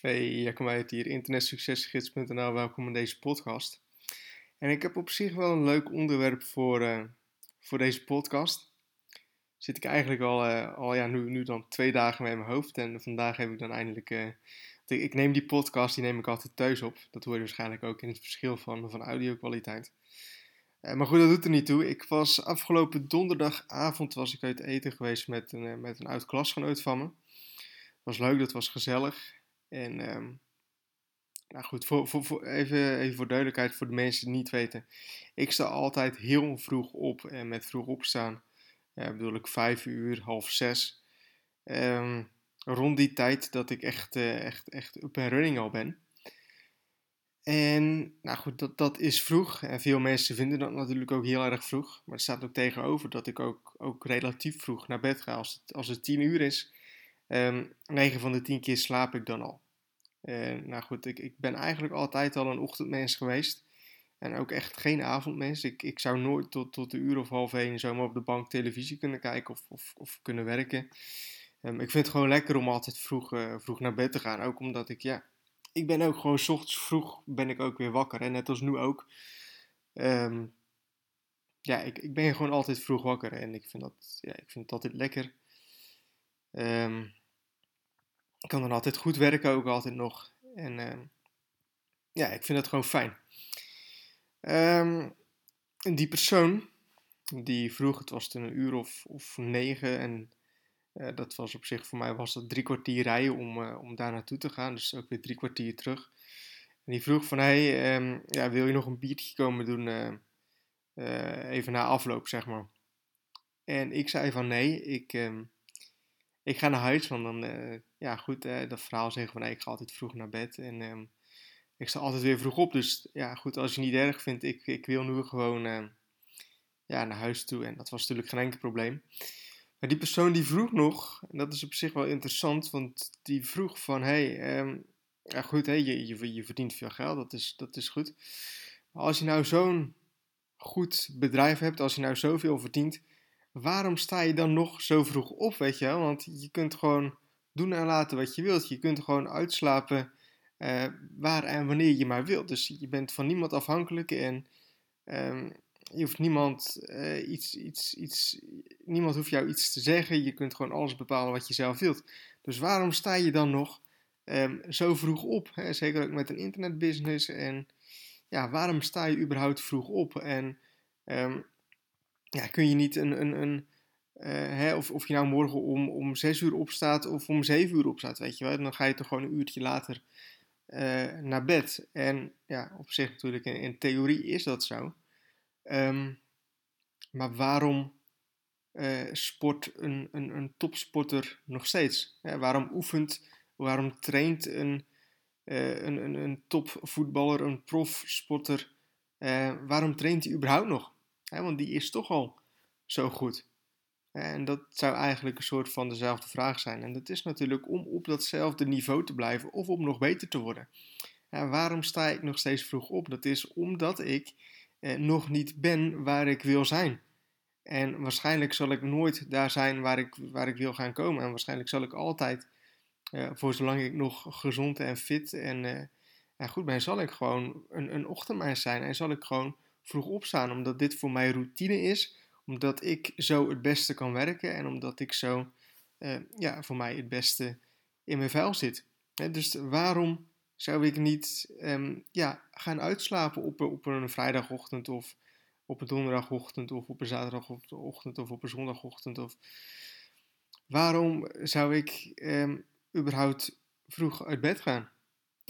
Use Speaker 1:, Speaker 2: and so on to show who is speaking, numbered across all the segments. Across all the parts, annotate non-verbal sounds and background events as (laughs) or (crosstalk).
Speaker 1: Hey, Jacob uit hier, internetsuccesgids.nl. Welkom in deze podcast. En ik heb op zich wel een leuk onderwerp voor, uh, voor deze podcast. Zit ik eigenlijk al, uh, al ja, nu, nu dan twee dagen mee in mijn hoofd. En vandaag heb ik dan eindelijk... Uh, ik neem die podcast, die neem ik altijd thuis op. Dat hoor je waarschijnlijk ook in het verschil van, van audio-kwaliteit. maar goed, dat doet er niet toe. Ik was afgelopen donderdagavond was ik uit eten geweest met een, met een oud klasgenoot van me. Was leuk, dat was gezellig. En um, nou goed, voor, voor, voor, even, even voor duidelijkheid voor de mensen die het niet weten. Ik sta altijd heel vroeg op. En met vroeg opstaan uh, bedoel ik vijf uur, half zes. Um, rond die tijd dat ik echt, uh, echt, echt up en running al ben. En nou goed, dat, dat is vroeg. En veel mensen vinden dat natuurlijk ook heel erg vroeg. Maar er staat ook tegenover dat ik ook, ook relatief vroeg naar bed ga. Als het, als het tien uur is, Um, ehm, 9 van de 10 keer slaap ik dan al. Uh, nou goed, ik, ik ben eigenlijk altijd al een ochtendmens geweest. En ook echt geen avondmens. Ik, ik zou nooit tot, tot de uur of half één zomaar op de bank televisie kunnen kijken of, of, of kunnen werken. Um, ik vind het gewoon lekker om altijd vroeg, uh, vroeg naar bed te gaan. Ook omdat ik, ja, ik ben ook gewoon s ochtends vroeg ben ik ook weer wakker. En net als nu ook. Um, ja, ik, ik ben gewoon altijd vroeg wakker. En ik vind dat, ja, ik vind het altijd lekker. Um, kan dan altijd goed werken, ook altijd nog. En uh, ja, ik vind het gewoon fijn. Um, die persoon, die vroeg, het was toen een uur of, of negen. En uh, dat was op zich, voor mij was dat drie kwartier rijden om, uh, om daar naartoe te gaan. Dus ook weer drie kwartier terug. En die vroeg van, hey, um, ja, wil je nog een biertje komen doen even na afloop, zeg maar. En ik zei van, nee, ik... ik ga naar huis, want dan, uh, ja goed, uh, dat verhaal zeggen van ik ga altijd vroeg naar bed en um, ik sta altijd weer vroeg op. Dus ja goed, als je niet erg vindt, ik, ik wil nu gewoon uh, ja, naar huis toe en dat was natuurlijk geen enkel probleem. Maar die persoon die vroeg nog, en dat is op zich wel interessant, want die vroeg van hey, um, ja goed, hey, je, je, je verdient veel geld, dat is, dat is goed. Maar als je nou zo'n goed bedrijf hebt, als je nou zoveel verdient waarom sta je dan nog zo vroeg op, weet je wel? Want je kunt gewoon doen en laten wat je wilt. Je kunt gewoon uitslapen uh, waar en wanneer je maar wilt. Dus je bent van niemand afhankelijk en um, je hoeft niemand uh, iets, iets, iets, niemand hoeft jou iets te zeggen. Je kunt gewoon alles bepalen wat je zelf wilt. Dus waarom sta je dan nog um, zo vroeg op? Hè? Zeker ook met een internetbusiness. En ja, waarom sta je überhaupt vroeg op? En um, ja, kun je niet een, een, een uh, hè, of, of je nou morgen om, om 6 uur opstaat of om 7 uur opstaat, weet je wel. Dan ga je toch gewoon een uurtje later uh, naar bed. En ja, op zich natuurlijk, in, theorie is dat zo. Um, maar waarom uh, sport een, een, een topsporter nog steeds? Hè, waarom oefent, waarom traint een, een, een, een topvoetballer, een profsporter, waarom traint hij überhaupt nog? Want die is toch al zo goed. En dat zou eigenlijk een soort van dezelfde vraag zijn. En dat is natuurlijk om op datzelfde niveau te blijven of om nog beter te worden. En waarom sta ik nog steeds vroeg op? Dat is omdat ik eh, nog niet ben waar ik wil zijn. En waarschijnlijk zal ik nooit daar zijn waar ik, waar ik wil gaan komen. En waarschijnlijk zal ik altijd, eh, voor zolang ik nog gezond en fit en, eh, goed ben, zal ik gewoon een, een zijn. En zal ik gewoon vroeg opstaan, omdat dit voor mij routine is, omdat ik zo het beste kan werken en omdat ik zo uh, ja, voor mij het beste in mijn vuil zit. dus waarom zou ik niet um, ja, gaan uitslapen op, op een vrijdagochtend of op een donderdagochtend of op een zaterdagochtend of op een zondagochtend? Of waarom zou ik um, überhaupt vroeg uit bed gaan?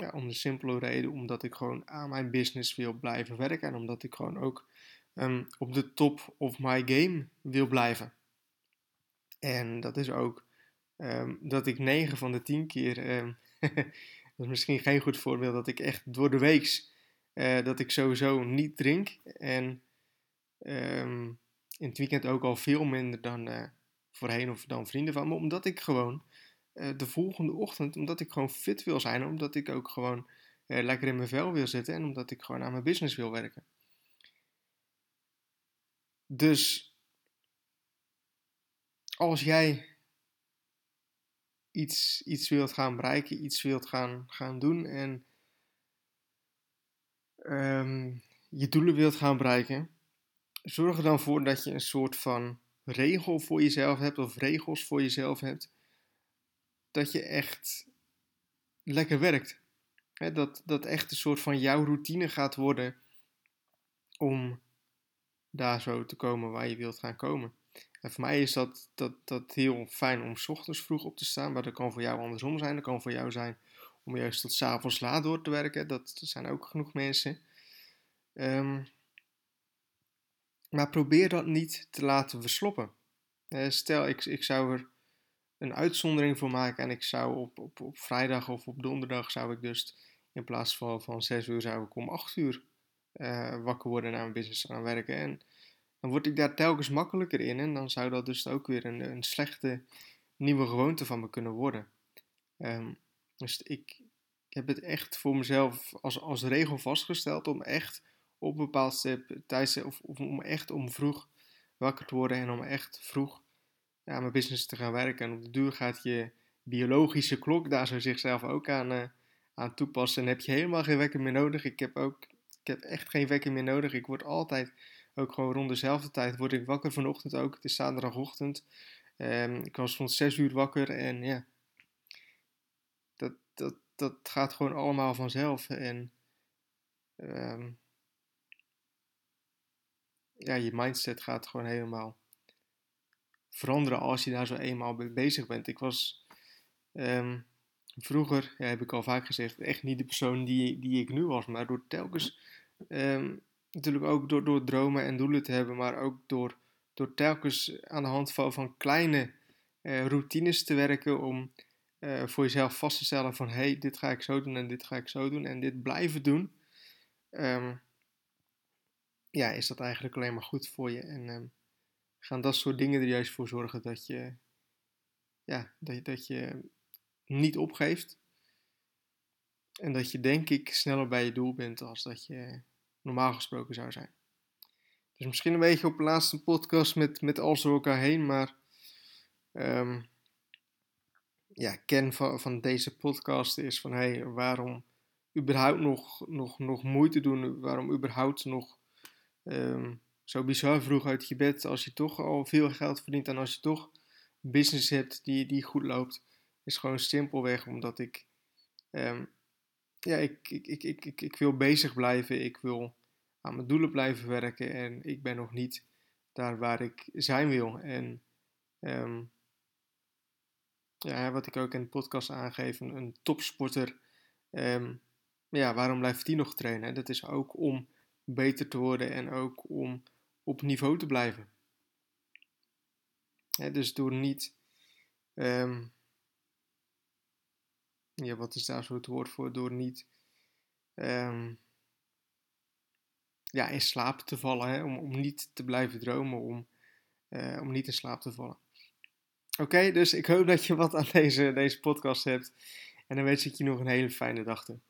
Speaker 1: Ja, om de simpele reden omdat ik gewoon aan mijn business wil blijven werken en omdat ik gewoon ook um, op de top of my game wil blijven. En dat is ook um, dat ik 9 van de 10 keer, um, (laughs) dat is misschien geen goed voorbeeld, dat ik echt door de weeks, uh, dat ik sowieso niet drink. En in het weekend ook al veel minder dan uh, voorheen of dan vrienden van me, omdat ik gewoon de volgende ochtend, omdat ik gewoon fit wil zijn, omdat ik ook gewoon uh, lekker in mijn vel wil zitten en omdat ik gewoon aan mijn business wil werken. Dus als jij iets, iets wilt gaan bereiken, iets wilt gaan, gaan doen en ehm, je doelen wilt gaan bereiken, zorg er dan voor dat je een soort van regel voor jezelf hebt of regels voor jezelf hebt, dat je echt lekker werkt. dat, dat echt een soort van jouw routine gaat worden om daar zo te komen waar je wilt gaan komen. En voor mij is dat, dat, dat heel fijn om ochtends vroeg op te staan, maar dat kan voor jou andersom zijn. Dat kan voor jou zijn om juist tot avonds laat door te werken. Dat zijn ook genoeg mensen. Um, maar probeer dat niet te laten versloppen. Stel, ik, ik zou er een uitzondering voor maken en ik zou op, op, op vrijdag of op donderdag zou ik dus in plaats van, van 6 uur zou ik om 8 uur uh, wakker worden naar mijn business gaan werken. En dan word ik daar telkens makkelijker in en dan zou dat dus ook weer een, een slechte nieuwe gewoonte van me kunnen worden. Um, dus ik, ik heb het echt voor mezelf als, als regel vastgesteld om echt op een bepaald tijdstip, of, of, om echt om vroeg wakker te worden en om echt vroeg ja, mijn business te gaan werken. En op de duur gaat je biologische klok daar zo zichzelf ook aan, uh, aan toepassen. En heb je helemaal geen wekker meer nodig. Ik heb ook ik heb echt geen wekker meer nodig. Ik word altijd ook gewoon rond dezelfde tijd word ik wakker vanochtend ook. Het is zaterdagochtend. Um, ik was rond 6 uur wakker en ja, dat, dat, dat gaat gewoon allemaal vanzelf. En um, ja, je mindset gaat gewoon helemaal veranderen als je daar zo eenmaal mee bezig bent. Ik was um, vroeger, ja, heb ik al vaak gezegd, echt niet de persoon die, die ik nu was. Maar door telkens, um, natuurlijk ook door, door dromen en doelen te hebben, maar ook door, door telkens aan de hand van, kleine uh, routines te werken om uh, voor jezelf vast te stellen van hé, hey, dit ga ik zo doen en dit ga ik zo doen en dit blijven doen. Um, ja, is dat eigenlijk alleen maar goed voor je. En gaan dat soort dingen er juist voor zorgen dat je, ja, dat, dat je niet opgeeft. En dat je denk ik sneller bij je doel bent als dat je normaal gesproken zou zijn. Dus misschien een beetje op de laatste podcast met, met alles door elkaar heen, maar um, ja, ken van, van deze podcast is van hey, waarom überhaupt nog, nog, nog moeite doen, waarom überhaupt nog um, zo bizar vroeg uit je bed als je toch al veel geld verdient en als je toch een business hebt die, die goed loopt, is gewoon simpelweg omdat ik, um, ja, ik, ik, ik, ik, ik, wil bezig blijven, ik wil aan mijn doelen blijven werken en ik ben nog niet daar waar ik zijn wil. En um, ja, wat ik ook in de podcast aangeef, een, topsporter, um, ja, waarom blijft die nog trainen? Dat is ook om beter te worden en ook om op niveau te blijven. dus door niet. Um, ja, wat is daar zo het woord voor? Door niet. Um, ja, in slaap te vallen. Om, om niet te blijven dromen. Om, uh, om niet in slaap te vallen. Oké, dus ik hoop dat je wat aan deze, deze podcast hebt. En dan wens ik je nog een hele fijne dag toe.